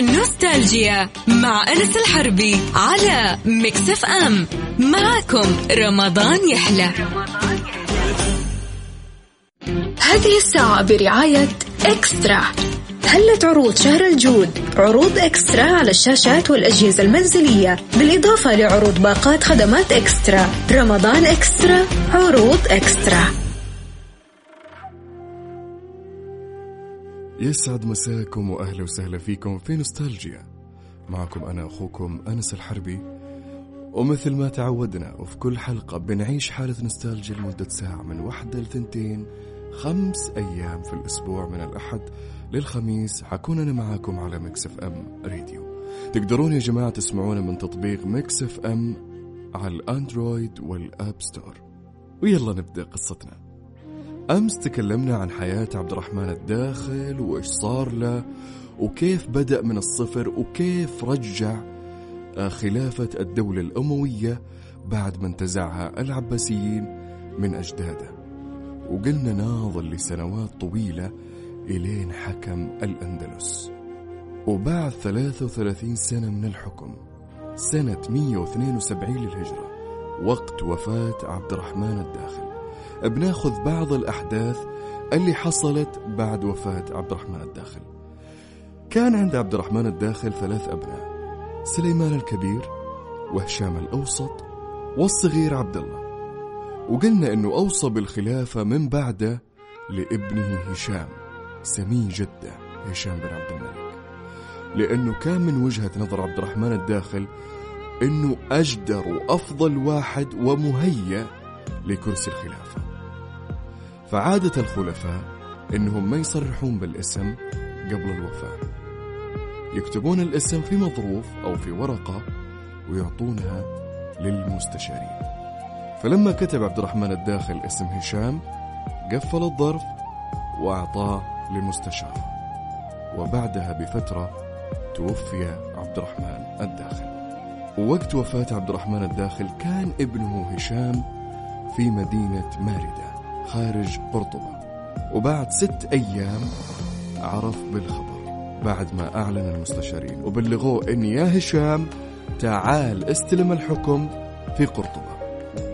نوستالجيا مع أنس الحربي على ميكس اف ام. معكم رمضان يحلى. هذه الساعة برعاية إكسترا. هلت عروض شهر الجود؟ عروض إكسترا على الشاشات والأجهزة المنزلية. بالإضافة لعروض باقات خدمات إكسترا. رمضان إكسترا عروض إكسترا. يسعد مساكم وأهلا وسهلا فيكم في نوستالجيا. معكم أنا أخوكم أنس الحربي. ومثل ما تعودنا وفي كل حلقة بنعيش حالة نوستالجيا لمدة ساعة من واحدة لثنتين خمس أيام في الأسبوع من الأحد للخميس. حكون أنا معاكم على ميكس إف إم راديو. تقدرون يا جماعة تسمعونا من تطبيق ميكس إف إم على الأندرويد وال App Store. ويلا نبدأ قصتنا. أمس تكلمنا عن حياة عبد الرحمن الداخل وإيش صار له وكيف بدأ من الصفر وكيف رجع آه، خلافة الدولة الأموية بعد ما انتزعها العباسيين من أجداده. وقلنا ناظل لسنوات طويلة إلين حكم الأندلس. وبعد 33 سنة من الحكم سنة 172 للهجرة وقت وفاة عبد الرحمن الداخل. بناخذ بعض الأحداث اللي حصلت بعد وفاة عبد الرحمن الداخل. كان عند عبد الرحمن الداخل ثلاث أبناء سليمان الكبير وهشام الأوسط والصغير عبد الله. وقلنا أنه أوصى بالخلافة من بعده لابنه هشام سمي جدة هشام بن عبد الملك. لأنه كان من وجهة نظر عبد الرحمن الداخل أنه أجدر وأفضل واحد ومهيأ لكرسي الخلافة. فعادة الخلفاء إنهم ما يصرحون بالاسم قبل الوفاة. يكتبون الاسم في مظروف أو في ورقة ويعطونها للمستشارين. فلما كتب عبد الرحمن الداخل اسم هشام قفل الظرف وأعطاه للمستشار. وبعدها بفترة توفي عبد الرحمن الداخل. ووقت وفاة عبد الرحمن الداخل كان ابنه هشام في مدينة ماردة خارج قرطبة وبعد ست أيام عرف بالخبر. بعد ما أعلن المستشارين وبلغوه أن يا هشام تعال استلم الحكم في قرطبة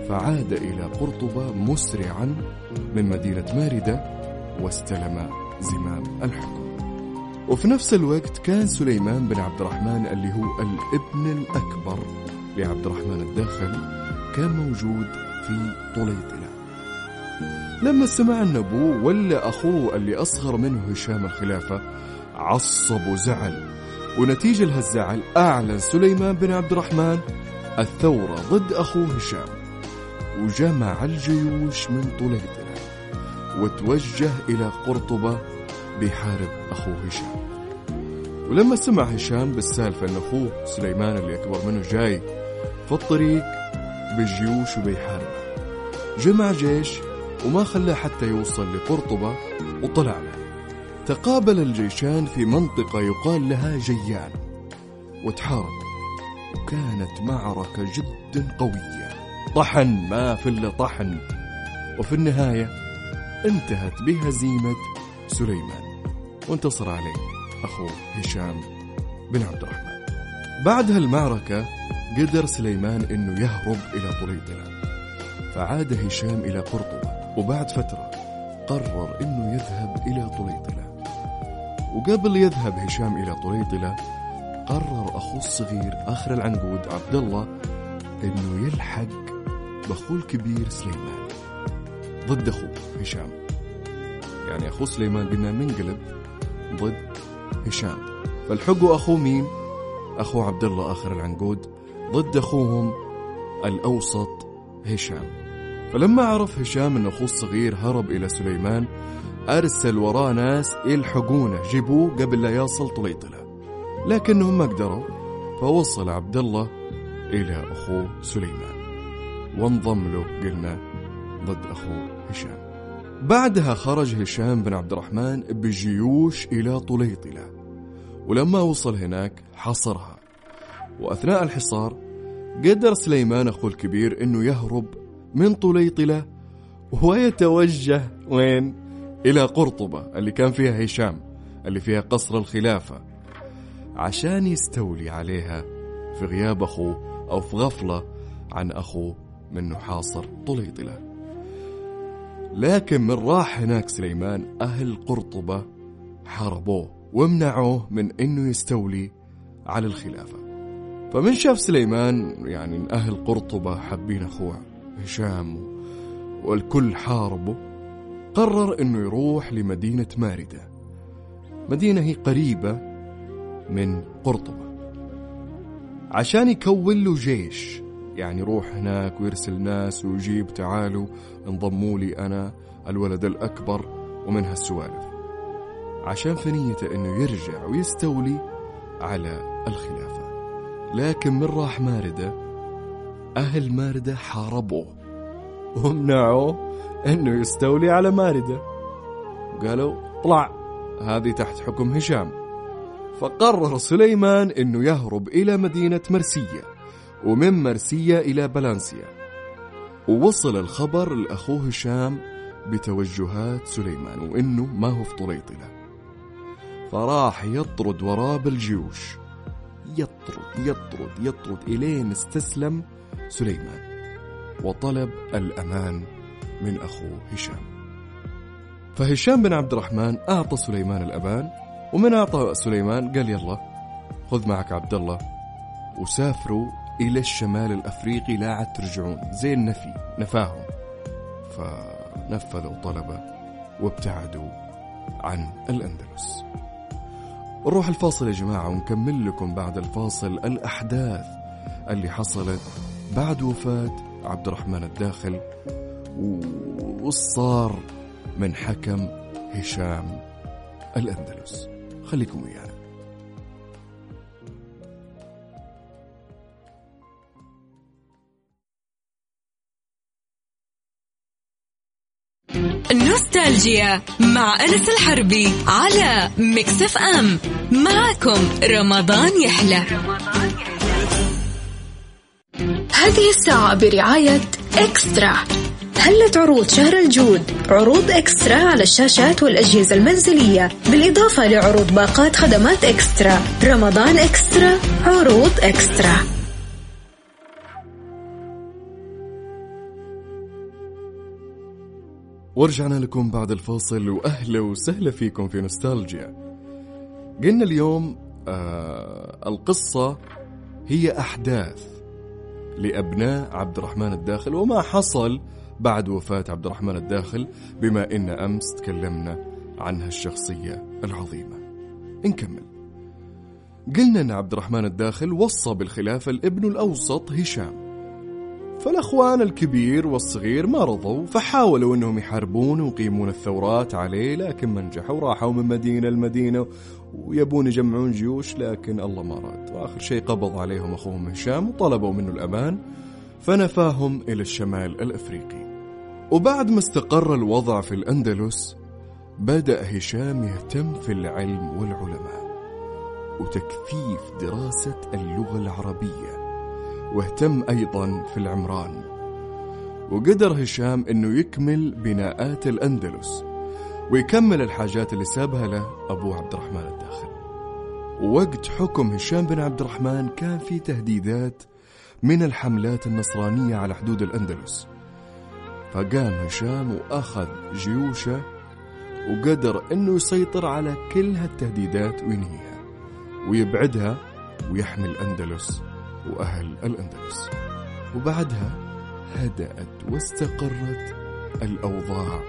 فعاد إلى قرطبة مسرعا من مدينة ماردة واستلم زمام الحكم. وفي نفس الوقت كان سليمان بن عبد الرحمن اللي هو الابن الأكبر لعبد الرحمن الداخل كان موجود في طليطلة لما سمع أن أبوه ولا أخوه اللي أصغر منه هشام الخلافة عصب وزعل ونتيجة لهالزعل أعلن سليمان بن عبد الرحمن الثورة ضد أخوه هشام. وجمع الجيوش من طليطلة وتوجه إلى قرطبة بيحارب أخوه هشام. ولما سمع هشام بالسالفة أن أخوه سليمان اللي أكبر منه جاي في الطريق بالجيوش وبيحاربه جمع جيش وما خلاه حتى يوصل لقرطبة وطلع له تقابل الجيشان في منطقة يقال لها جيان. وتحارب. وكانت معركة جدا قوية. طحن ما في إلا طحن. وفي النهاية انتهت بهزيمة سليمان. وانتصر عليه أخوه هشام بن عبد الرحمن. بعد هالمعركة قدر سليمان إنه يهرب إلى طليطلة فعاد هشام إلى قرطبة. وبعد فترة قرر إنه يذهب إلى طليطلة وقبل يذهب هشام إلى طليطلة قرر أخوه الصغير آخر العنقود عبد الله إنه يلحق بأخوه الكبير سليمان ضد أخوه هشام. يعني أخوه سليمان قلنا منقلب ضد هشام. فالحقوا أخوه مين؟ أخوه عبد الله آخر العنقود ضد أخوهم الأوسط هشام. فلما عرف هشام أن أخوه الصغير هرب إلى سليمان أرسل وراه ناس يلحقونه جيبوه قبل لا يصل طليطلة. لكنهم ما قدروا فوصل عبد الله إلى أخوه سليمان. وانضم له قلنا ضد أخوه هشام. بعدها خرج هشام بن عبد الرحمن بجيوش إلى طليطلة. ولما وصل هناك حصرها. وأثناء الحصار قدر سليمان أخوه الكبير أنه يهرب من طليطلة ويتوجه وين؟ إلى قرطبة اللي كان فيها هشام اللي فيها قصر الخلافة عشان يستولي عليها في غياب أخوه أو في غفلة عن أخوه منه حاصر طليطلة. لكن من راح هناك سليمان أهل قرطبة حاربوه ومنعوه من أنه يستولي على الخلافة. فمن شاف سليمان يعني أهل قرطبة حابين أخوه. هشام والكل حاربه قرر أنه يروح لمدينة ماردة. مدينة هي قريبة من قرطبة. عشان يكون له جيش يعني يروح هناك ويرسل ناس ويجيب تعالوا انضموا لي أنا الولد الأكبر ومن هالسوالف عشان في نيته أنه يرجع ويستولي على الخلافة. لكن من راح ماردة أهل ماردة حاربوه. ومنعوه أنه يستولي على ماردة. قالوا طلع هذه تحت حكم هشام. فقرر سليمان أنه يهرب إلى مدينة مرسية ومن مرسية إلى بلانسيا. ووصل الخبر لأخوه هشام بتوجهات سليمان وإنه ما هو في طليطلة فراح يطرد وراه بالجيوش. يطرد يطرد يطرد إلين استسلم سليمان وطلب الأمان من أخوه هشام. فهشام بن عبد الرحمن أعطى سليمان الأمان ومن أعطى سليمان قال يلا خذ معك عبد الله وسافروا إلى الشمال الأفريقي لا عاد ترجعون زي النفي نفاهم. فنفذوا طلبه وابتعدوا عن الأندلس. نروح الفاصل يا جماعة ونكمل لكم بعد الفاصل الأحداث اللي حصلت بعد وفاة عبد الرحمن الداخل والصار من حكم هشام الأندلس. خليكم ويانا. نوستالجيا مع أنس الحربي على مكسف أم. معكم رمضان يحلى. هذه الساعة برعاية إكسترا. هلت عروض شهر الجود عروض إكسترا على الشاشات والأجهزة المنزلية؟ بالإضافة لعروض باقات خدمات إكسترا. رمضان إكسترا عروض إكسترا. ورجعنا لكم بعد الفاصل وأهلا وسهلا فيكم في نوستالجيا. قلنا اليوم آه القصة هي أحداث. لأبناء عبد الرحمن الداخل وما حصل بعد وفاة عبد الرحمن الداخل بما إن أمس تكلمنا عن هالشخصية العظيمة. نكمل. قلنا أن عبد الرحمن الداخل وصى بالخلافة الابن الأوسط هشام. فالأخوان الكبير والصغير ما رضوا فحاولوا أنهم يحاربون ويقيمون الثورات عليه لكن ما نجحوا راحوا من مدينة لمدينة ويبون يجمعون جيوش لكن الله ما راد. وآخر شيء قبض عليهم أخوهم هشام وطلبوا منه الأمان فنفاهم إلى الشمال الأفريقي. وبعد ما استقر الوضع في الأندلس بدأ هشام يهتم في العلم والعلماء وتكثيف دراسة اللغة العربية. واهتم أيضا في العمران. وقدر هشام أنه يكمل بناءات الأندلس ويكمل الحاجات اللي سابها له أبو عبد الرحمن الداخل ووقت حكم هشام بن عبد الرحمن كان في تهديدات من الحملات النصرانية على حدود الأندلس. فقام هشام وأخذ جيوشه وقدر أنه يسيطر على كل هالتهديدات وينهيها ويبعدها ويحمي الأندلس. وأهل الأندلس. وبعدها هدأت واستقرت الأوضاع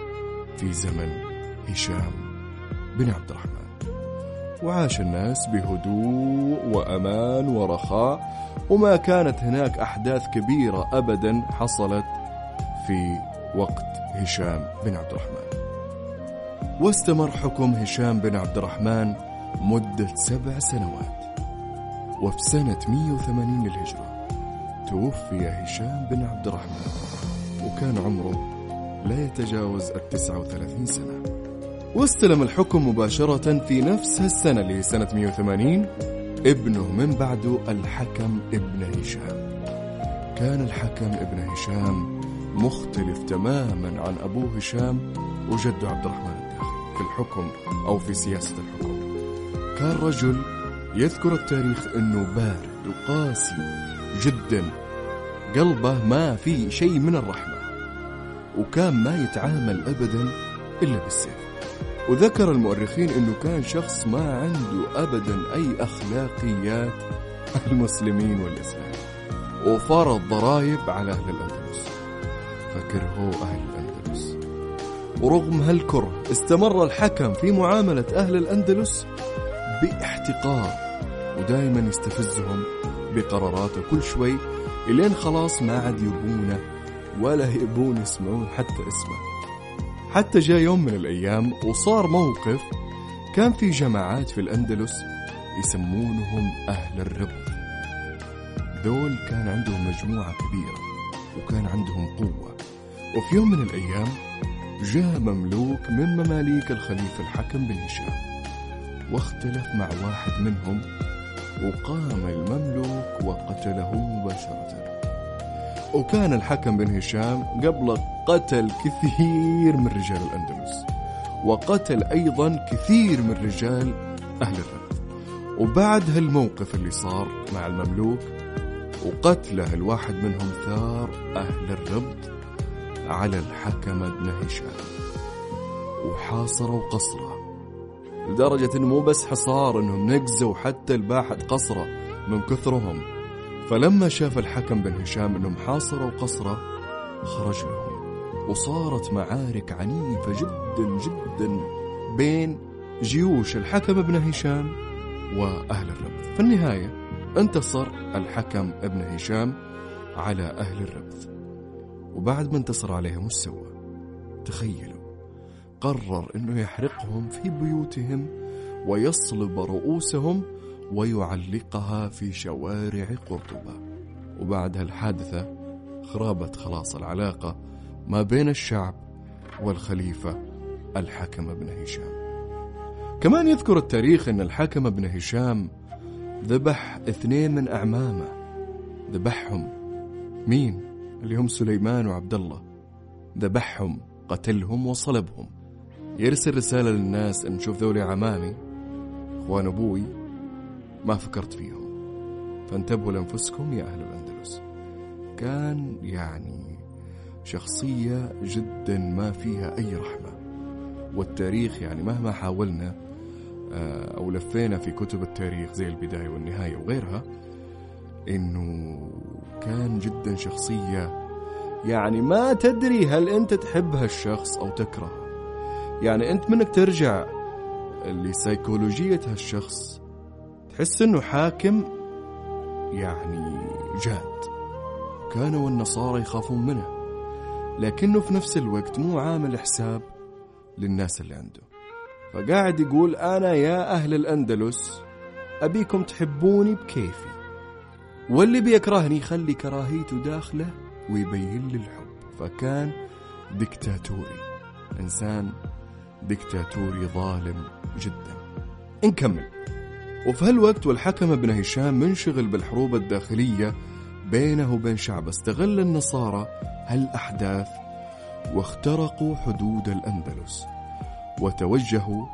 في زمن هشام بن عبد الرحمن. وعاش الناس بهدوء وأمان ورخاء وما كانت هناك أحداث كبيرة أبدا حصلت في وقت هشام بن عبد الرحمن. واستمر حكم هشام بن عبد الرحمن مدة سبع سنوات. وفي سنة 180 للهجرة. توفي هشام بن عبد الرحمن. وكان عمره لا يتجاوز التسعة وثلاثين سنة. واستلم الحكم مباشرة في نفس السنة اللي هي سنة 180 ابنه من بعده الحكم ابن هشام. كان الحكم ابن هشام مختلف تماما عن أبوه هشام وجده عبد الرحمن الداخل في الحكم أو في سياسة الحكم. كان رجل يذكر التاريخ أنه بارد وقاسي جدا قلبه ما فيه شيء من الرحمة وكان ما يتعامل أبدا إلا بالسيف. وذكر المؤرخين أنه كان شخص ما عنده أبدا أي أخلاقيات المسلمين والإسلام وفرض ضرائب على أهل الأندلس. فكرهوا أهل الأندلس. ورغم هالكره استمر الحكم في معاملة أهل الأندلس باحتقار ودائما يستفزهم بقراراته كل شوي إلين خلاص ما عاد يبونه ولا يبون يسمعون حتى اسمه. حتى جاء يوم من الأيام وصار موقف كان في جماعات في الأندلس يسمونهم أهل الربط ذول كان عندهم مجموعة كبيرة وكان عندهم قوة. وفي يوم من الأيام جاء مملوك من مماليك الخليفة الحكم بن هشام. واختلف مع واحد منهم وقام المملوك وقتله مباشرة. وكان الحكم بن هشام قبل قتل كثير من رجال الأندلس وقتل أيضا كثير من رجال أهل الربط وبعد هالموقف اللي صار مع المملوك وقتله الواحد منهم ثار أهل الربط على الحكم بن هشام. وحاصروا قصره. لدرجة إنه مو بس حصار إنهم نقزوا حتى الباحث قصره من كثرهم. فلما شاف الحكم بن هشام إنهم حاصروا قصره خرج لهم. وصارت معارك عنيفة جدا جدا بين جيوش الحكم بن هشام وأهل الربث في النهاية انتصر الحكم ابن هشام على أهل الربث وبعد ما انتصر عليهم وش سوى؟ تخيلوا. قرر إنه يحرقهم في بيوتهم ويصلب رؤوسهم ويعلقها في شوارع قرطبة. وبعد هالحادثة خرابت خلاص العلاقة ما بين الشعب والخليفة الحكم بن هشام. كمان يذكر التاريخ أن الحكم بن هشام ذبح اثنين من أعمامه. ذبحهم مين؟ اللي هم سليمان وعبد الله. ذبحهم قتلهم وصلبهم. يرسل رسالة للناس أن نشوف ذولي عمامي إخوان أبوي ما فكرت فيهم. فانتبهوا لأنفسكم يا أهل الأندلس. كان يعني شخصية جدا ما فيها أي رحمة. والتاريخ يعني مهما حاولنا آه، أو لفينا في كتب التاريخ زي البداية والنهاية وغيرها إنه كان جدا شخصية يعني ما تدري هل أنت تحب هالشخص أو تكرهه. يعني أنت منك ترجع لسيكولوجية هالشخص تحس أنه حاكم يعني جاد. كانوا النصارى يخافون منه لكنه في نفس الوقت مو عامل حساب للناس اللي عنده. فقاعد يقول أنا يا أهل الأندلس أبيكم تحبوني بكيفي. واللي بيكرهني يخلي كراهيته داخله ويبين لي الحب. فكان دكتاتوري إنسان دكتاتوري ظالم جدا. نكمل وفي هالوقت والحكم ابن هشام منشغل بالحروب الداخلية بينه وبين شعبه استغل النصارى هالأحداث واخترقوا حدود الأندلس وتوجهوا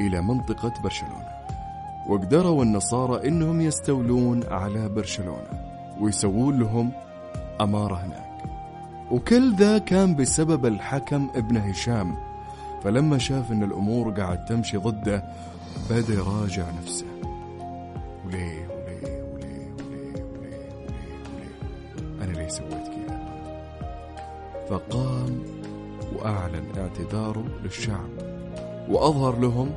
إلى منطقة برشلونة. وقدروا النصارى إنهم يستولون على برشلونة ويسوون لهم أمارة هناك. وكل ذا كان بسبب الحكم ابن هشام فلما شاف إن الأمور قاعد تمشي ضده بدأ يراجع نفسه. وليه وليه وليه وليه وليه وليه وليه أنا ليه سويت كذا؟ فقام وأعلن اعتذاره للشعب وأظهر لهم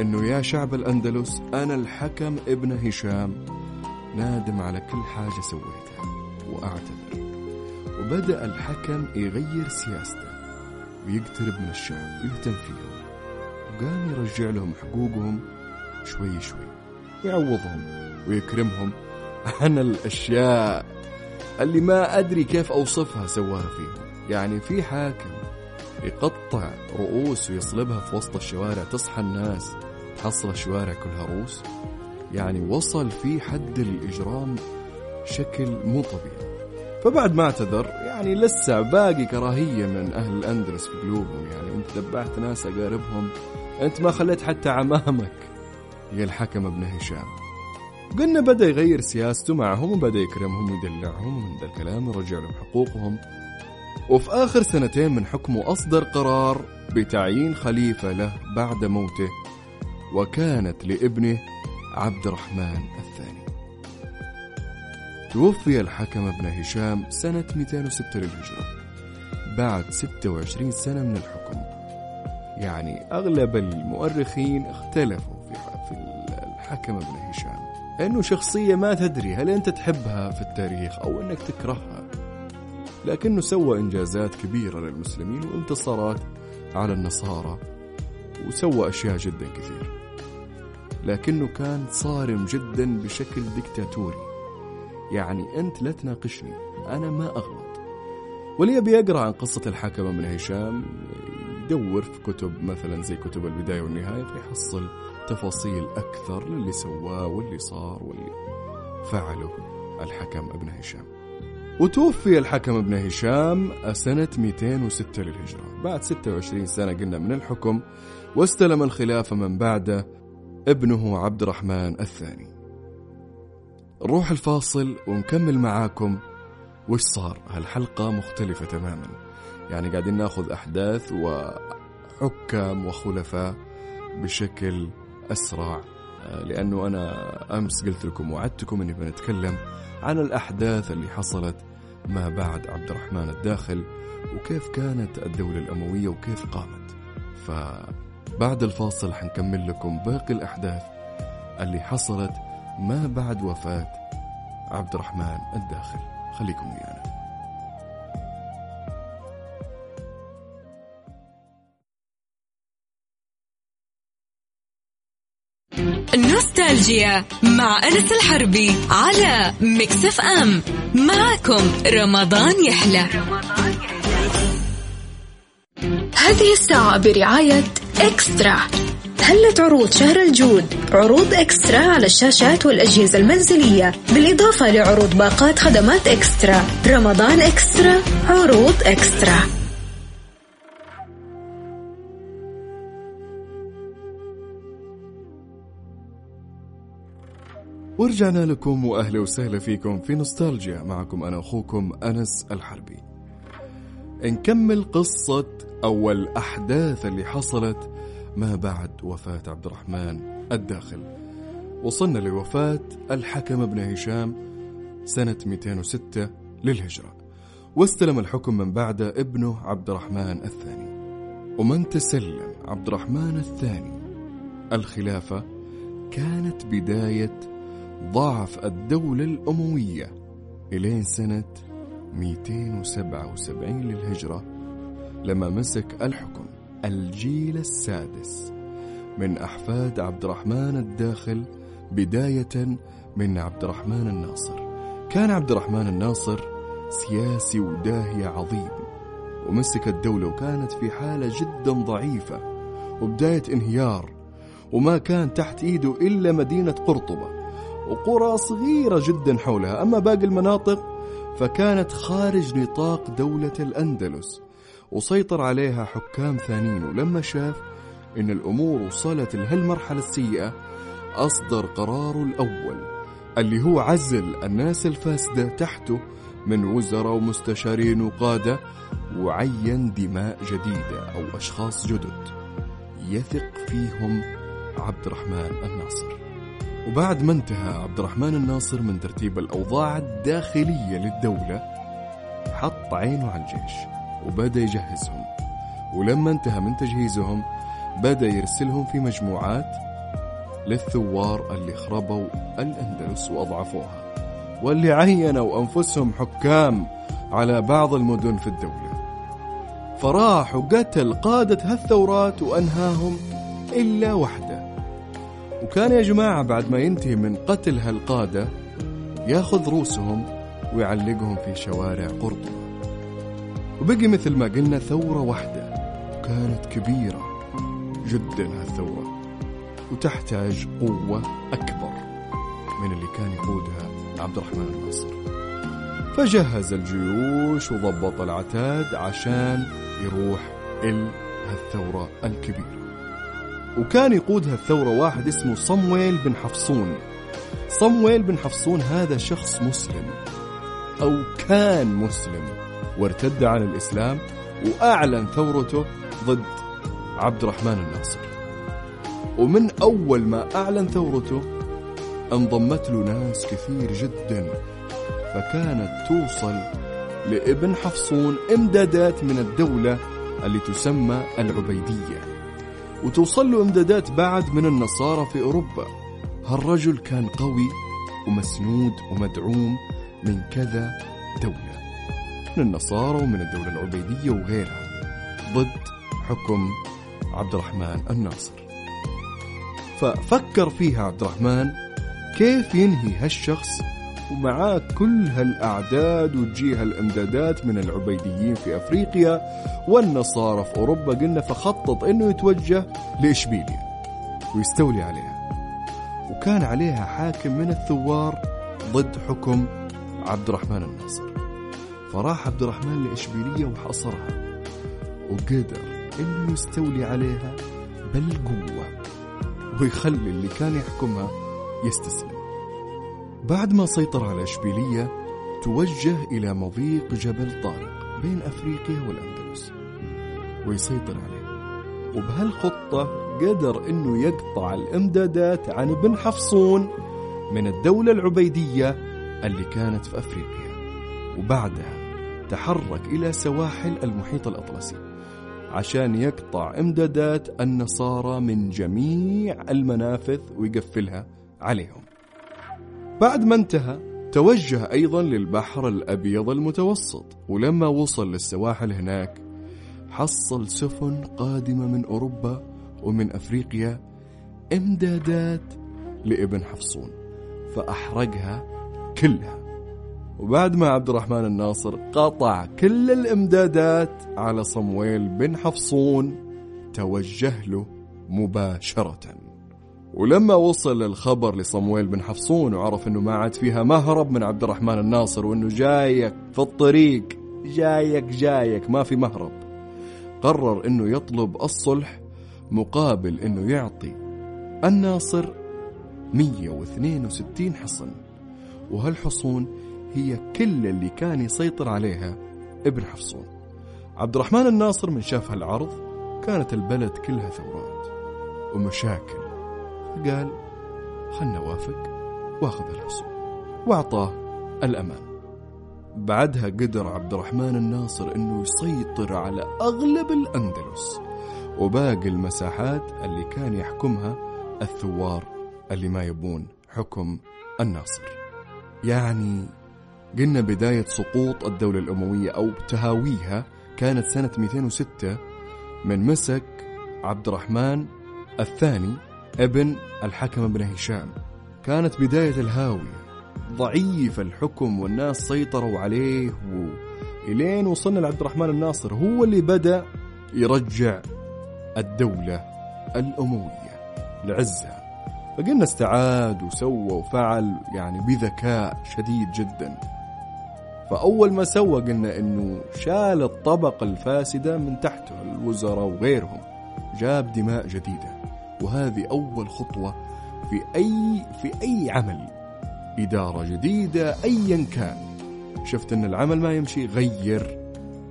إنه يا شعب الأندلس أنا الحكم ابن هشام نادم على كل حاجة سويتها وأعتذر. وبدأ الحكم يغير سياسته. ويقترب من الشعب ويهتم فيهم. وقام يرجع لهم حقوقهم شوي شوي. ويعوضهم ويكرمهم. عن الأشياء اللي ما أدري كيف أوصفها سواها فيهم. يعني في حاكم يقطع رؤوس ويصلبها في وسط الشوارع تصحى الناس تحصل الشوارع كلها رؤوس. يعني وصل في حد الإجرام شكل مو طبيعي. فبعد ما اعتذر يعني لسه باقي كراهية من أهل الأندلس في قلوبهم. يعني أنت ذبحت ناس أقاربهم أنت ما خليت حتى عمامك. هي الحكم بن هشام. قلنا بدأ يغير سياسته معهم وبدأ يكرمهم ويدلعهم ومن ذا الكلام يرجع لهم حقوقهم. وفي آخر سنتين من حكمه أصدر قرار بتعيين خليفة له بعد موته وكانت لابنه عبد الرحمن الثاني. توفي الحكم ابن هشام سنة 206 للهجرة. بعد 26 سنة من الحكم. يعني أغلب المؤرخين اختلفوا في الحكم ابن هشام. أنه شخصية ما تدري هل أنت تحبها في التاريخ أو أنك تكرهها. لكنه سوى إنجازات كبيرة للمسلمين وانتصارات على النصارى. وسوى أشياء جدا كثير لكنه كان صارم جدا بشكل ديكتاتوري. يعني أنت لا تناقشني أنا ما أغلط. واللي يبي يقرأ عن قصة الحكم بن هشام يدور في كتب مثلا زي كتب البداية والنهاية فيحصل تفاصيل أكثر للي سواه واللي صار واللي فعله الحكم أبن هشام. وتوفي الحكم أبن هشام سنة 206 للهجرة. بعد 26 سنة قلنا من الحكم واستلم الخلافة من بعده ابنه عبد الرحمن الثاني. نروح الفاصل ونكمل معاكم وش صار. هالحلقة مختلفة تماما. يعني قاعدين ناخذ أحداث وحكام وخلفاء بشكل أسرع. آه، لأنه أنا أمس قلت لكم وعدتكم أني بنتكلم عن الأحداث اللي حصلت ما بعد عبد الرحمن الداخل وكيف كانت الدولة الأموية وكيف قامت. فبعد الفاصل حنكمل لكم باقي الأحداث اللي حصلت ما بعد وفاة عبد الرحمن الداخل. خليكم ويانا نوستالجيا مع أنس الحربي على ميكس اف ام. معكم رمضان يحلى. هذه الساعة برعاية إكسترا. هلت عروض شهر الجود. عروض إكسترا على الشاشات والأجهزة المنزلية. بالإضافة لعروض باقات خدمات إكسترا. رمضان إكسترا عروض إكسترا. ورجعنا لكم وأهلا وسهلا فيكم في نوستالجيا. معكم أنا أخوكم أنس الحربي. نكمل قصة أو الاحداث اللي حصلت ما بعد وفاة عبد الرحمن الداخل. وصلنا لوفاة الحكم ابن هشام سنة 206 للهجرة. واستلم الحكم من بعده ابنه عبد الرحمن الثاني. ومن تسلم عبد الرحمن الثاني الخلافة كانت بداية ضعف الدولة الأموية إلين سنة 277 للهجرة لما مسك الحكم الجيل السادس. من أحفاد عبد الرحمن الداخل بداية من عبد الرحمن الناصر. كان عبد الرحمن الناصر سياسي وداهية عظيم ومسك الدولة وكانت في حالة جدا ضعيفة وبداية انهيار وما كان تحت إيده إلا مدينة قرطبة وقرى صغيرة جدا حولها. أما باقي المناطق فكانت خارج نطاق دولة الأندلس. وسيطر عليها حكام ثانيين. ولما شاف إن الأمور وصلت لهالمرحلة السيئة أصدر قراره الأول اللي هو عزل الناس الفاسدة تحته من وزراء ومستشارين وقادة وعين دماء جديدة أو أشخاص جدد. يثق فيهم عبد الرحمن الناصر. وبعد ما انتهى عبد الرحمن الناصر من ترتيب الأوضاع الداخلية للدولة حط عينه على الجيش. وبدأ يجهزهم. ولما انتهى من تجهيزهم بدأ يرسلهم في مجموعات للثوار اللي خربوا الأندلس وأضعفوها واللي عينوا أنفسهم حكام على بعض المدن في الدولة. فراح وقتل قادة هالثورات وأنهاهم إلا واحدة وكان يا جماعة بعد ما ينتهي من قتل هالقادة ياخذ روسهم ويعلقهم في شوارع قرطبة وبقي مثل ما قلنا ثورة واحدة كانت كبيرة جدا هالثورة وتحتاج قوة أكبر من اللي كان يقودها عبد الرحمن الناصر. فجهز الجيوش وضبط العتاد عشان يروح ال هالثورة الكبيرة. وكان يقودها الثورة واحد اسمه صمويل بن حفصون. صمويل بن حفصون هذا شخص مسلم أو كان مسلم. وارتد عن الإسلام وأعلن ثورته ضد عبد الرحمن الناصر. ومن أول ما أعلن ثورته انضمت له ناس كثير جدا فكانت توصل لابن حفصون إمدادات من الدولة اللي تسمى العبيدية. وتوصل له إمدادات بعد من النصارى في أوروبا. هالرجل كان قوي ومسنود ومدعوم من كذا دولة. من النصارى ومن الدولة العبيدية وغيرها ضد حكم عبد الرحمن الناصر. ففكر فيها عبد الرحمن كيف ينهي هالشخص ومعاه كل هالأعداد وتجيها الإمدادات من العبيديين في أفريقيا والنصارى في أوروبا قلنا فخطط أنه يتوجه لإشبيليا ويستولي عليها. وكان عليها حاكم من الثوار ضد حكم عبد الرحمن الناصر. فراح عبد الرحمن لإشبيلية وحاصرها. وقدر إنه يستولي عليها بالقوة ويخلي اللي كان يحكمها يستسلم. بعد ما سيطر على إشبيلية توجه إلى مضيق جبل طارق بين أفريقيا والأندلس ويسيطر عليه. وبهالخطة قدر أنه يقطع الإمدادات عن ابن حفصون من الدولة العبيدية اللي كانت في أفريقيا. وبعدها تحرك إلى سواحل المحيط الأطلسي عشان يقطع إمدادات النصارى من جميع المنافذ ويقفلها عليهم. بعد ما انتهى توجه أيضا للبحر الأبيض المتوسط ولما وصل للسواحل هناك حصل سفن قادمة من أوروبا ومن أفريقيا إمدادات لابن حفصون فأحرقها كلها. وبعد ما عبد الرحمن الناصر قطع كل الإمدادات على صمويل بن حفصون توجه له مباشرة. ولما وصل الخبر لصمويل بن حفصون وعرف إنه ما عاد فيها مهرب من عبد الرحمن الناصر وإنه جايك في الطريق جايك جايك ما في مهرب قرر إنه يطلب الصلح مقابل إنه يعطي الناصر 162 حصن. وهالحصون هي كل اللي كان يسيطر عليها ابن حفصون. عبد الرحمن الناصر من شاف هالعرض كانت البلد كلها ثورات ومشاكل. قال خلنا وافق وأخذ الحصول وأعطاه الأمان. بعدها قدر عبد الرحمن الناصر إنه يسيطر على أغلب الأندلس وباقي المساحات اللي كان يحكمها الثوار اللي ما يبون حكم الناصر. يعني قلنا بداية سقوط الدولة الأموية أو تهاويها كانت سنة 206 من مسك عبد الرحمن الثاني ابن الحكم بن هشام. كانت بداية الهاوية. ضعيف الحكم والناس سيطروا عليه و... إلين وصلنا لعبد الرحمن الناصر هو اللي بدأ يرجع الدولة الأموية لعزها. فقلنا استعاد وسوى وفعل يعني بذكاء شديد جدا. فأول ما سوى قلنا إنه شال الطبقة الفاسدة من تحته الوزراء وغيرهم. جاب دماء جديدة. وهذه أول خطوة في أي في أي عمل. إدارة جديدة أيا كان. شفت أن العمل ما يمشي غير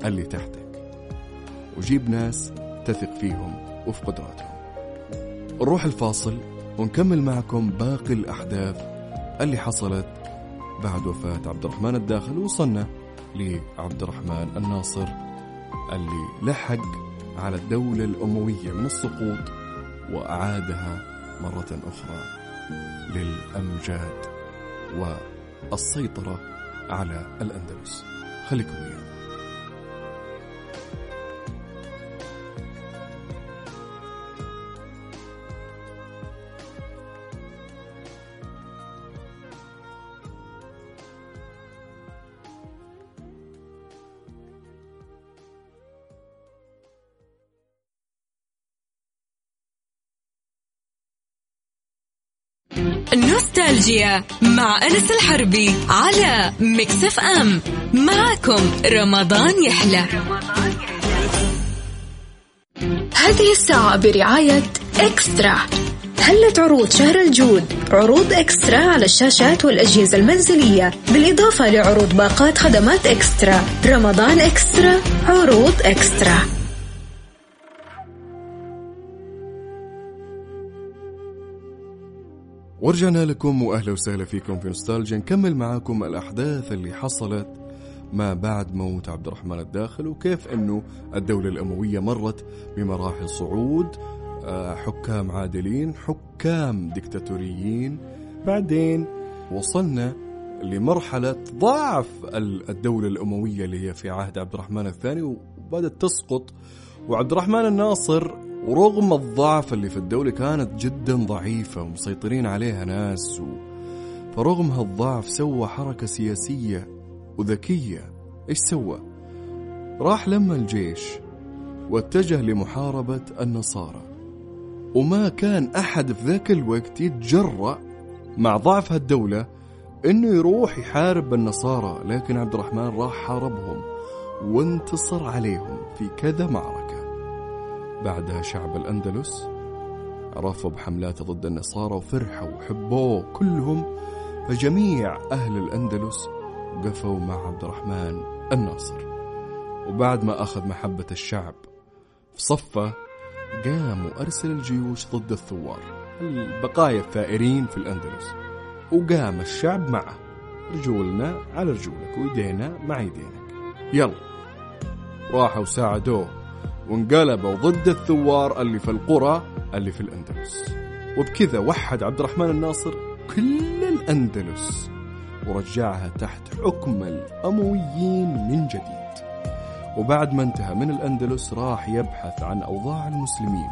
اللي تحتك وجيب ناس تثق فيهم وفي قدراتهم. نروح الفاصل ونكمل معكم باقي الأحداث اللي حصلت بعد وفاة عبد الرحمن الداخل وصلنا لعبد الرحمن الناصر اللي لحق على الدولة الأموية من السقوط وأعادها مرة أخرى للأمجاد والسيطرة على الأندلس. خليكم ويانا. نوستالجيا مع أنس الحربي على ميكس اف ام معكم رمضان يحلى. هذه الساعة برعاية إكسترا. هلت عروض شهر الجود عروض إكسترا على الشاشات والأجهزة المنزلية؟ بالإضافة لعروض باقات خدمات إكسترا. رمضان إكسترا عروض إكسترا. ورجعنا لكم وأهلا وسهلا فيكم في نوستالجيا. نكمل معاكم الأحداث اللي حصلت ما بعد موت عبد الرحمن الداخل وكيف إنه الدولة الأموية مرت بمراحل صعود آه، حكام عادلين حكام ديكتاتوريين. بعدين وصلنا لمرحلة ضعف الدولة الأموية اللي هي في عهد عبد الرحمن الثاني وبدأت تسقط. وعبد الرحمن الناصر ورغم الضعف اللي في الدولة كانت جدا ضعيفة ومسيطرين عليها ناس و... فرغم هالضعف سوى حركة سياسية وذكية. إيش سوى؟ راح لما الجيش واتجه لمحاربة النصارى. وما كان أحد في ذاك الوقت يتجرأ مع ضعف هالدولة إنه يروح يحارب النصارى لكن عبد الرحمن راح حاربهم وانتصر عليهم في كذا معركة. بعدها شعب الأندلس عرفوا بحملاته ضد النصارى وفرحوا وحبوه كلهم فجميع أهل الأندلس وقفوا مع عبد الرحمن الناصر. وبعد ما أخذ محبة الشعب في صفه قام وأرسل الجيوش ضد الثوار البقايا الثائرين في الأندلس. وقام الشعب معه رجولنا على رجولك ويدينا مع يدينك يلا راحوا ساعدوه وانقلبوا ضد الثوار اللي في القرى اللي في الأندلس. وبكذا وحد عبد الرحمن الناصر كل الأندلس ورجعها تحت حكم الأمويين من جديد. وبعد ما انتهى من الأندلس راح يبحث عن أوضاع المسلمين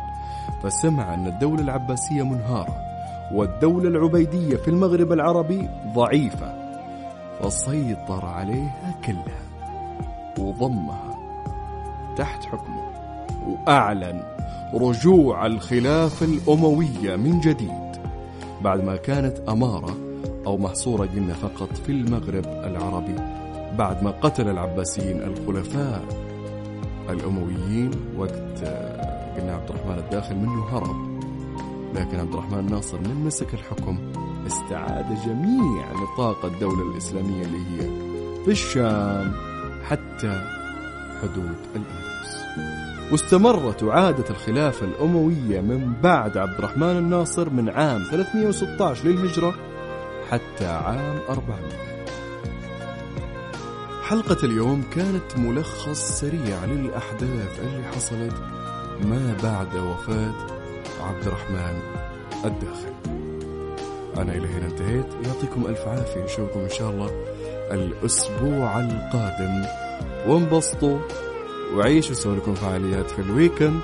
فسمع أن الدولة العباسية منهارة والدولة العبيدية في المغرب العربي ضعيفة فسيطر عليها كلها وضمها تحت حكمه. وأعلن رجوع الخلافة الأموية من جديد بعد ما كانت أمارة أو محصورة قلنا فقط في المغرب العربي بعد ما قتل العباسيين الخلفاء الأمويين وقت قلنا عبد الرحمن الداخل منه هرب. لكن عبد الرحمن الناصر من مسك الحكم استعاد جميع نطاق الدولة الإسلامية اللي هي في الشام حتى حدود الأندلس واستمرت وعادت الخلافة الأموية من بعد عبد الرحمن الناصر من عام 316 للهجرة حتى عام 400 حلقة اليوم كانت ملخص سريع للأحداث اللي حصلت ما بعد وفاة عبد الرحمن الداخل أنا إلى هنا انتهيت. يعطيكم ألف عافية. نشوفكم إن شاء الله الأسبوع القادم. وانبسطوا. وعيشوا سووا لكم فعاليات في الويكند.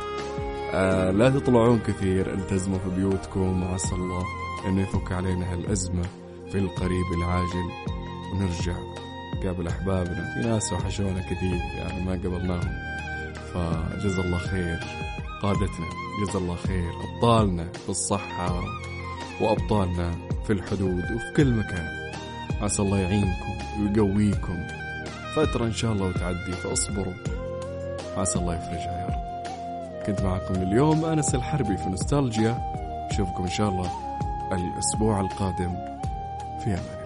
آه لا تطلعون كثير التزموا في بيوتكم وعسى الله إنه يفك علينا هالأزمة في القريب العاجل. ونرجع قابل أحبابنا. في ناس وحشونا كثير يعني ما قبلناهم. فجزا الله خير قادتنا جزا الله خير أبطالنا في الصحة وأبطالنا في الحدود وفي كل مكان. عسى الله يعينكم ويقويكم. فترة إن شاء الله وتعدي فاصبروا. عسى الله يفرجها يا رب. كنت معكم اليوم أنس الحربي في نوستالجيا. أشوفكم إن شاء الله الأسبوع القادم في أمان